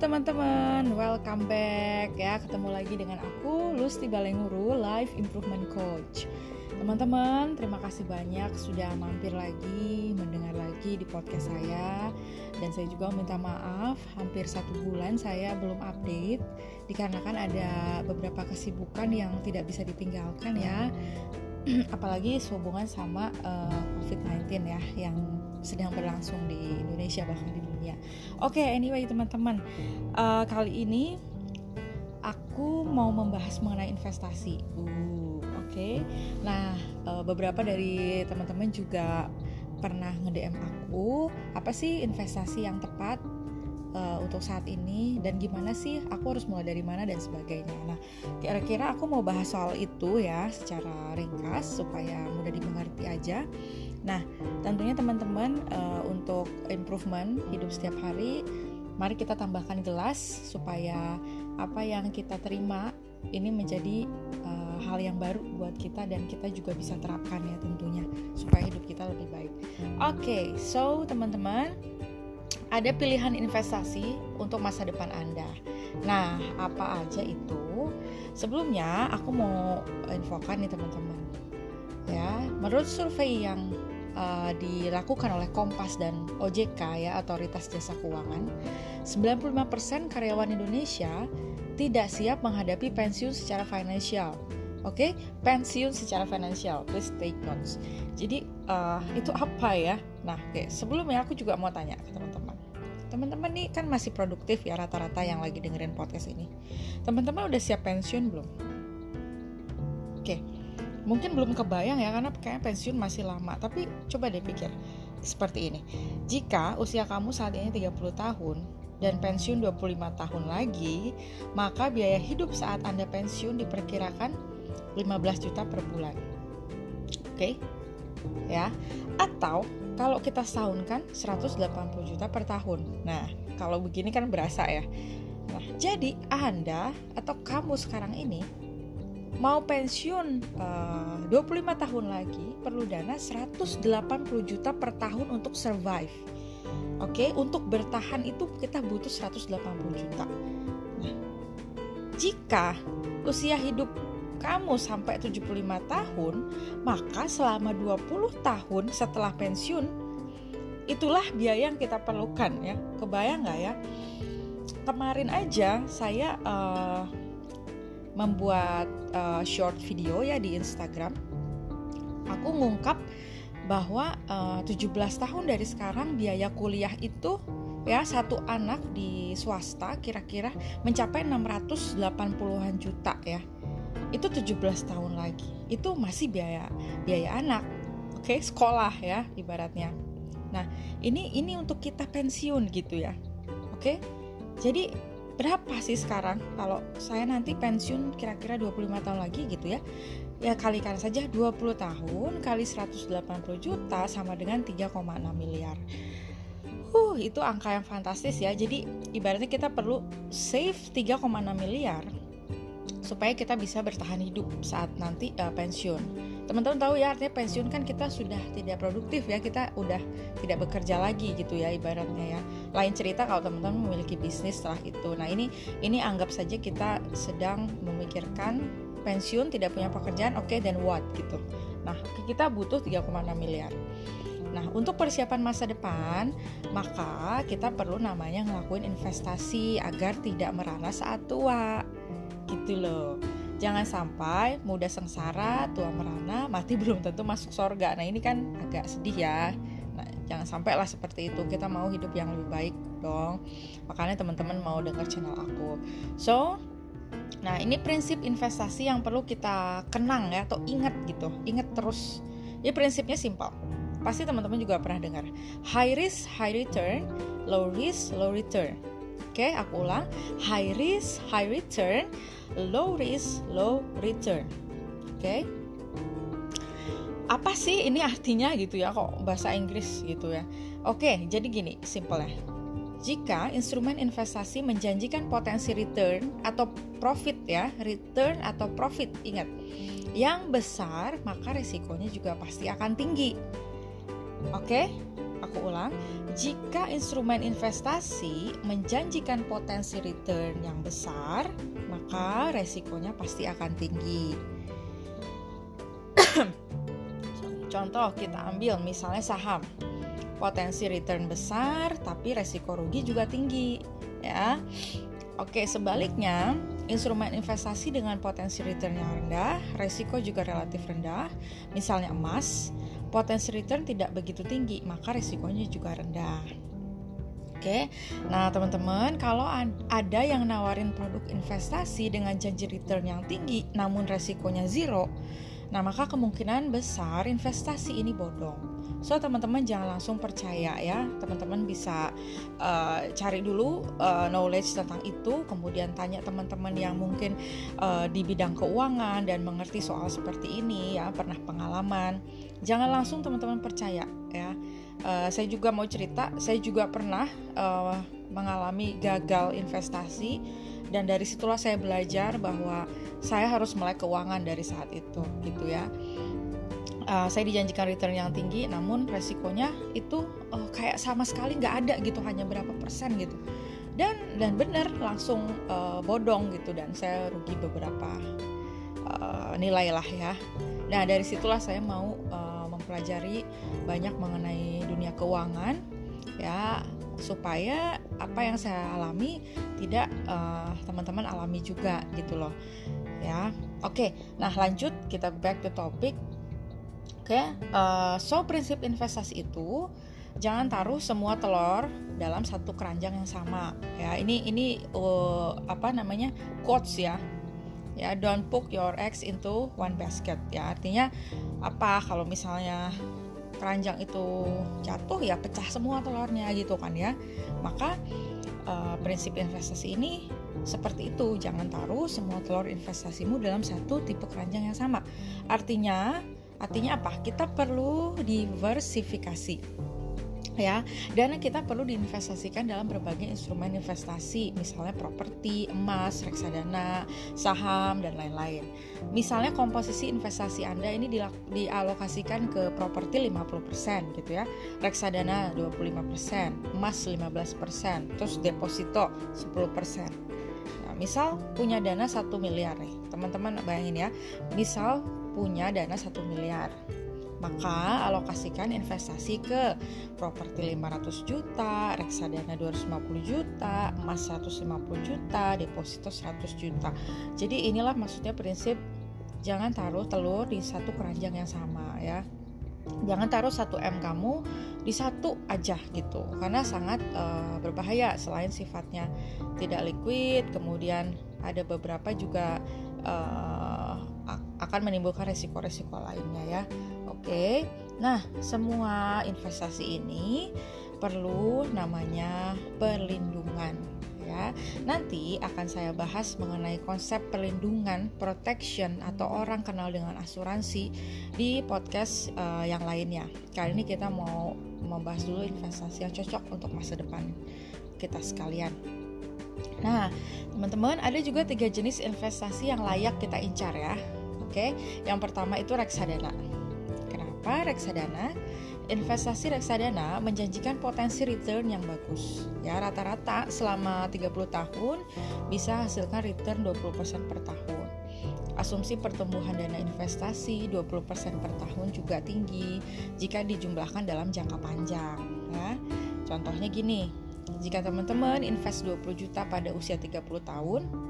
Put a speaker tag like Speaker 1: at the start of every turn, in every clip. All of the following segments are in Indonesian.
Speaker 1: teman-teman, welcome back ya. Ketemu lagi dengan aku Lusti Balenguru, Life Improvement Coach. Teman-teman, terima kasih banyak sudah mampir lagi, mendengar lagi di podcast saya. Dan saya juga minta maaf, hampir satu bulan saya belum update dikarenakan ada beberapa kesibukan yang tidak bisa ditinggalkan ya. Apalagi sehubungan sama uh, COVID-19 ya, yang sedang berlangsung di Indonesia bahkan di dunia. Oke, okay, anyway teman-teman, uh, kali ini aku mau membahas mengenai investasi. Uh, oke. Okay. Nah, uh, beberapa dari teman-teman juga pernah nge-DM aku, apa sih investasi yang tepat uh, untuk saat ini dan gimana sih aku harus mulai dari mana dan sebagainya. Nah, kira-kira aku mau bahas soal itu ya secara ringkas supaya mudah dimengerti aja. Nah, tentunya teman-teman uh, untuk improvement hidup setiap hari, mari kita tambahkan gelas supaya apa yang kita terima ini menjadi uh, hal yang baru buat kita dan kita juga bisa terapkan ya tentunya supaya hidup kita lebih baik. Oke, okay, so teman-teman ada pilihan investasi untuk masa depan Anda. Nah, apa aja itu? Sebelumnya aku mau infokan nih teman-teman. Ya, menurut survei yang uh, dilakukan oleh Kompas dan OJK ya Otoritas Jasa Keuangan, 95% karyawan Indonesia tidak siap menghadapi pensiun secara finansial. Oke, okay? pensiun secara finansial, please take notes. Jadi uh, itu apa ya? Nah, oke, okay. sebelumnya aku juga mau tanya ke teman-teman. Teman-teman nih kan masih produktif ya rata-rata yang lagi dengerin podcast ini. Teman-teman udah siap pensiun belum? Mungkin belum kebayang ya karena kayaknya pensiun masih lama. Tapi coba deh pikir seperti ini. Jika usia kamu saat ini 30 tahun dan pensiun 25 tahun lagi maka biaya hidup saat anda pensiun diperkirakan 15 juta per bulan. Oke? Okay? ya? Atau kalau kita kan 180 juta per tahun. Nah kalau begini kan berasa ya. Nah jadi anda atau kamu sekarang ini mau pensiun uh, 25 tahun lagi perlu dana 180 juta per tahun untuk survive. Oke, okay? untuk bertahan itu kita butuh 180 juta. Nah, jika usia hidup kamu sampai 75 tahun, maka selama 20 tahun setelah pensiun itulah biaya yang kita perlukan ya. Kebayang nggak ya? Kemarin aja saya uh, membuat uh, short video ya di Instagram. Aku ngungkap bahwa uh, 17 tahun dari sekarang biaya kuliah itu ya satu anak di swasta kira-kira mencapai 680-an juta ya. Itu 17 tahun lagi. Itu masih biaya biaya anak. Oke okay? sekolah ya ibaratnya. Nah ini ini untuk kita pensiun gitu ya. Oke? Okay? jadi berapa sih sekarang? Kalau saya nanti pensiun kira-kira 25 tahun lagi gitu ya. Ya kalikan saja 20 tahun kali 180 juta sama dengan 3,6 miliar. Uh, itu angka yang fantastis ya. Jadi ibaratnya kita perlu save 3,6 miliar supaya kita bisa bertahan hidup saat nanti uh, pensiun teman-teman tahu ya artinya pensiun kan kita sudah tidak produktif ya kita udah tidak bekerja lagi gitu ya ibaratnya ya lain cerita kalau teman-teman memiliki bisnis setelah itu nah ini ini anggap saja kita sedang memikirkan pensiun tidak punya pekerjaan oke okay, dan what gitu nah kita butuh 3,6 miliar Nah, untuk persiapan masa depan, maka kita perlu namanya ngelakuin investasi agar tidak merana saat tua. Gitu loh. Jangan sampai muda sengsara, tua merana, mati belum tentu masuk sorga. Nah ini kan agak sedih ya. Nah, jangan sampai lah seperti itu. Kita mau hidup yang lebih baik dong. Makanya teman-teman mau dengar channel aku. So, nah ini prinsip investasi yang perlu kita kenang ya atau ingat gitu. Ingat terus. Ya prinsipnya simpel. Pasti teman-teman juga pernah dengar. High risk, high return, low risk, low return. Oke, aku ulang. High risk, high return, low risk, low return. Oke. Apa sih ini artinya gitu ya kok bahasa Inggris gitu ya. Oke, jadi gini, simple ya. Jika instrumen investasi menjanjikan potensi return atau profit ya, return atau profit, ingat, yang besar maka resikonya juga pasti akan tinggi. Oke? Aku ulang, jika instrumen investasi menjanjikan potensi return yang besar, maka resikonya pasti akan tinggi. Contoh kita ambil misalnya saham. Potensi return besar tapi resiko rugi juga tinggi, ya. Oke, sebaliknya, instrumen investasi dengan potensi return yang rendah, resiko juga relatif rendah, misalnya emas, potensi return tidak begitu tinggi, maka risikonya juga rendah. Oke, nah teman-teman, kalau ada yang nawarin produk investasi dengan janji return yang tinggi, namun resikonya zero, nah maka kemungkinan besar investasi ini bodong. So teman-teman jangan langsung percaya ya, teman-teman bisa uh, cari dulu uh, knowledge tentang itu, kemudian tanya teman-teman yang mungkin uh, di bidang keuangan dan mengerti soal seperti ini ya, pernah pengalaman. Jangan langsung teman-teman percaya ya. Uh, saya juga mau cerita saya juga pernah uh, mengalami gagal investasi dan dari situlah saya belajar bahwa saya harus melek keuangan dari saat itu gitu ya. Uh, saya dijanjikan return yang tinggi namun resikonya itu uh, kayak sama sekali nggak ada gitu hanya berapa persen gitu. Dan dan benar langsung uh, bodong gitu dan saya rugi beberapa uh, nilai lah ya. Nah dari situlah saya mau uh, mempelajari banyak mengenai dunia keuangan ya supaya apa yang saya alami tidak uh, teman-teman alami juga gitu loh. Ya oke. Nah lanjut kita back to topic oke uh, so prinsip investasi itu jangan taruh semua telur dalam satu keranjang yang sama. Ya ini ini uh, apa namanya quotes ya. Ya don't put your eggs into one basket. Ya artinya apa? Kalau misalnya keranjang itu jatuh ya pecah semua telurnya gitu kan ya. Maka uh, prinsip investasi ini seperti itu. Jangan taruh semua telur investasimu dalam satu tipe keranjang yang sama. Artinya artinya apa? Kita perlu diversifikasi ya. Dana kita perlu diinvestasikan dalam berbagai instrumen investasi misalnya properti emas reksadana saham dan lain-lain. Misalnya komposisi investasi anda ini dialokasikan ke properti 50% gitu ya. Reksadana 25% emas 15% terus deposito 10% nah, misal punya dana 1 miliar nih teman-teman bayangin ya. Misal punya dana 1 miliar maka alokasikan investasi ke properti 500 juta, reksadana 250 juta, emas 150 juta, deposito 100 juta. Jadi inilah maksudnya prinsip jangan taruh telur di satu keranjang yang sama ya. Jangan taruh 1 M kamu di satu aja gitu karena sangat uh, berbahaya selain sifatnya tidak liquid kemudian ada beberapa juga uh, akan menimbulkan resiko-resiko lainnya ya. Oke. Nah, semua investasi ini perlu namanya perlindungan ya. Nanti akan saya bahas mengenai konsep perlindungan protection atau orang kenal dengan asuransi di podcast uh, yang lainnya. Kali ini kita mau membahas dulu investasi yang cocok untuk masa depan kita sekalian. Nah, teman-teman, ada juga tiga jenis investasi yang layak kita incar ya. Oke, yang pertama itu reksadana. Kenapa reksadana? Investasi reksadana menjanjikan potensi return yang bagus. Ya, rata-rata selama 30 tahun bisa hasilkan return 20% per tahun. Asumsi pertumbuhan dana investasi 20% per tahun juga tinggi jika dijumlahkan dalam jangka panjang, ya. Contohnya gini, jika teman-teman invest 20 juta pada usia 30 tahun,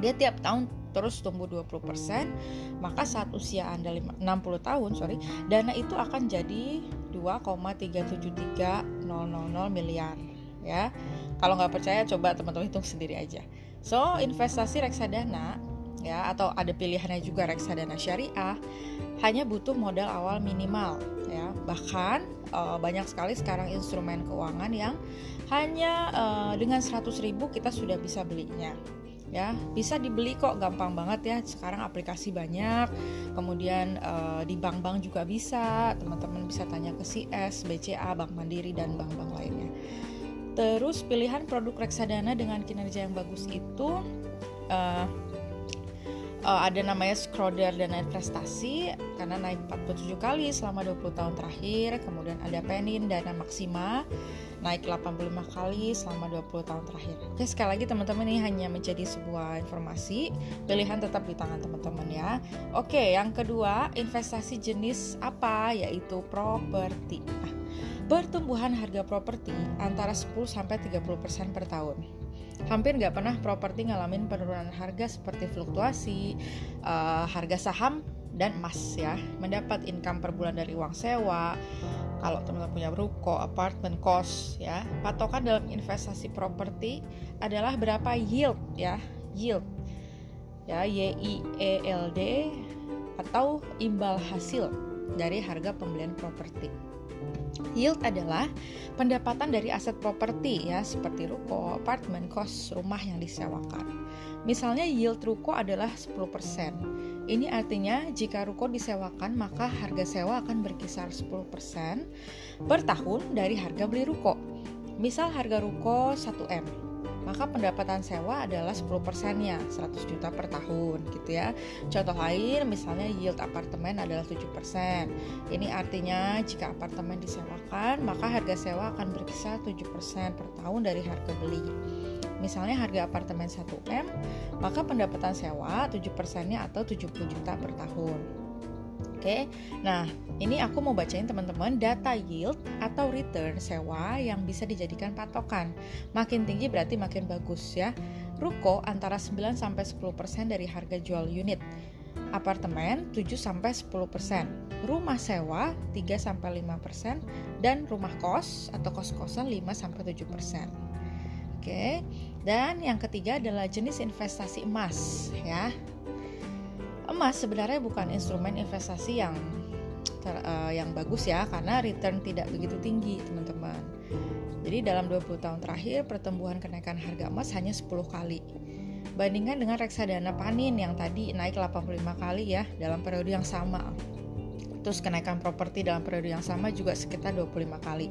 Speaker 1: dia tiap tahun terus tumbuh 20%, maka saat usia Anda 60 tahun, sorry, dana itu akan jadi 2,37300 miliar ya. Kalau nggak percaya coba teman-teman hitung sendiri aja. So, investasi reksadana ya atau ada pilihannya juga reksadana syariah hanya butuh modal awal minimal ya. Bahkan uh, banyak sekali sekarang instrumen keuangan yang hanya uh, dengan 100.000 kita sudah bisa belinya ya bisa dibeli kok gampang banget ya. Sekarang aplikasi banyak kemudian uh, di bank-bank juga bisa. Teman-teman bisa tanya ke CS, BCA, Bank Mandiri dan bank-bank lainnya. Terus pilihan produk reksadana dengan kinerja yang bagus itu uh, uh, ada namanya Schroeder dan investasi karena naik 47 kali selama 20 tahun terakhir. Kemudian ada Penin dana maksima naik 85 kali selama 20 tahun terakhir. Oke, sekali lagi teman-teman ini hanya menjadi sebuah informasi, pilihan tetap di tangan teman-teman ya. Oke, yang kedua, investasi jenis apa? Yaitu properti. Nah, pertumbuhan harga properti antara 10 sampai 30% per tahun hampir nggak pernah properti ngalamin penurunan harga seperti fluktuasi uh, harga saham dan emas ya mendapat income per bulan dari uang sewa kalau teman-teman punya ruko, apartemen, kos ya patokan dalam investasi properti adalah berapa yield ya yield ya Y I E L D atau imbal hasil dari harga pembelian properti. Yield adalah pendapatan dari aset properti ya seperti ruko, apartemen, kos, rumah yang disewakan. Misalnya yield ruko adalah 10%. Ini artinya jika ruko disewakan maka harga sewa akan berkisar 10% per tahun dari harga beli ruko. Misal harga ruko 1M, maka pendapatan sewa adalah 10 persennya 100 juta per tahun gitu ya. Contoh lain misalnya yield apartemen adalah 7 persen. Ini artinya jika apartemen disewakan maka harga sewa akan berkisar 7 persen per tahun dari harga beli misalnya harga apartemen 1M maka pendapatan sewa 7 persennya atau 70 juta per tahun Oke, nah ini aku mau bacain teman-teman data yield atau return sewa yang bisa dijadikan patokan. Makin tinggi berarti makin bagus ya. Ruko antara 9 sampai 10% dari harga jual unit. Apartemen 7 sampai 10%. Rumah sewa 3 sampai 5% dan rumah kos atau kos-kosan 5 sampai 7%. Oke. Dan yang ketiga adalah jenis investasi emas ya emas sebenarnya bukan instrumen investasi yang ter, uh, yang bagus ya karena return tidak begitu tinggi teman-teman. Jadi dalam 20 tahun terakhir pertumbuhan kenaikan harga emas hanya 10 kali. Bandingkan dengan reksadana panin yang tadi naik 85 kali ya dalam periode yang sama. Terus kenaikan properti dalam periode yang sama juga sekitar 25 kali.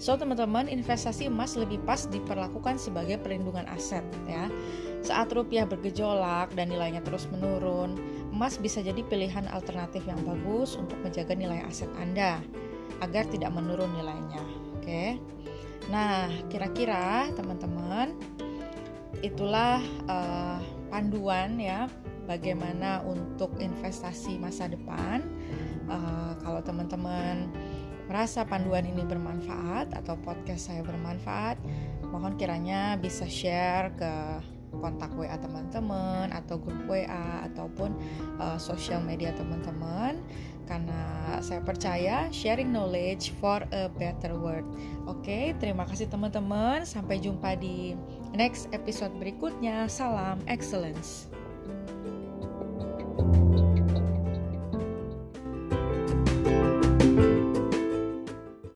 Speaker 1: So teman-teman, investasi emas lebih pas diperlakukan sebagai perlindungan aset ya. Saat rupiah bergejolak dan nilainya terus menurun, emas bisa jadi pilihan alternatif yang bagus untuk menjaga nilai aset Anda agar tidak menurun nilainya. Oke. Nah, kira-kira teman-teman itulah uh, panduan ya bagaimana untuk investasi masa depan. Uh, kalau teman-teman merasa panduan ini bermanfaat atau podcast saya bermanfaat, mohon kiranya bisa share ke kontak WA teman-teman atau grup WA ataupun uh, sosial media teman-teman karena saya percaya sharing knowledge for a better world. Oke, okay, terima kasih teman-teman. Sampai jumpa di next episode berikutnya. Salam excellence.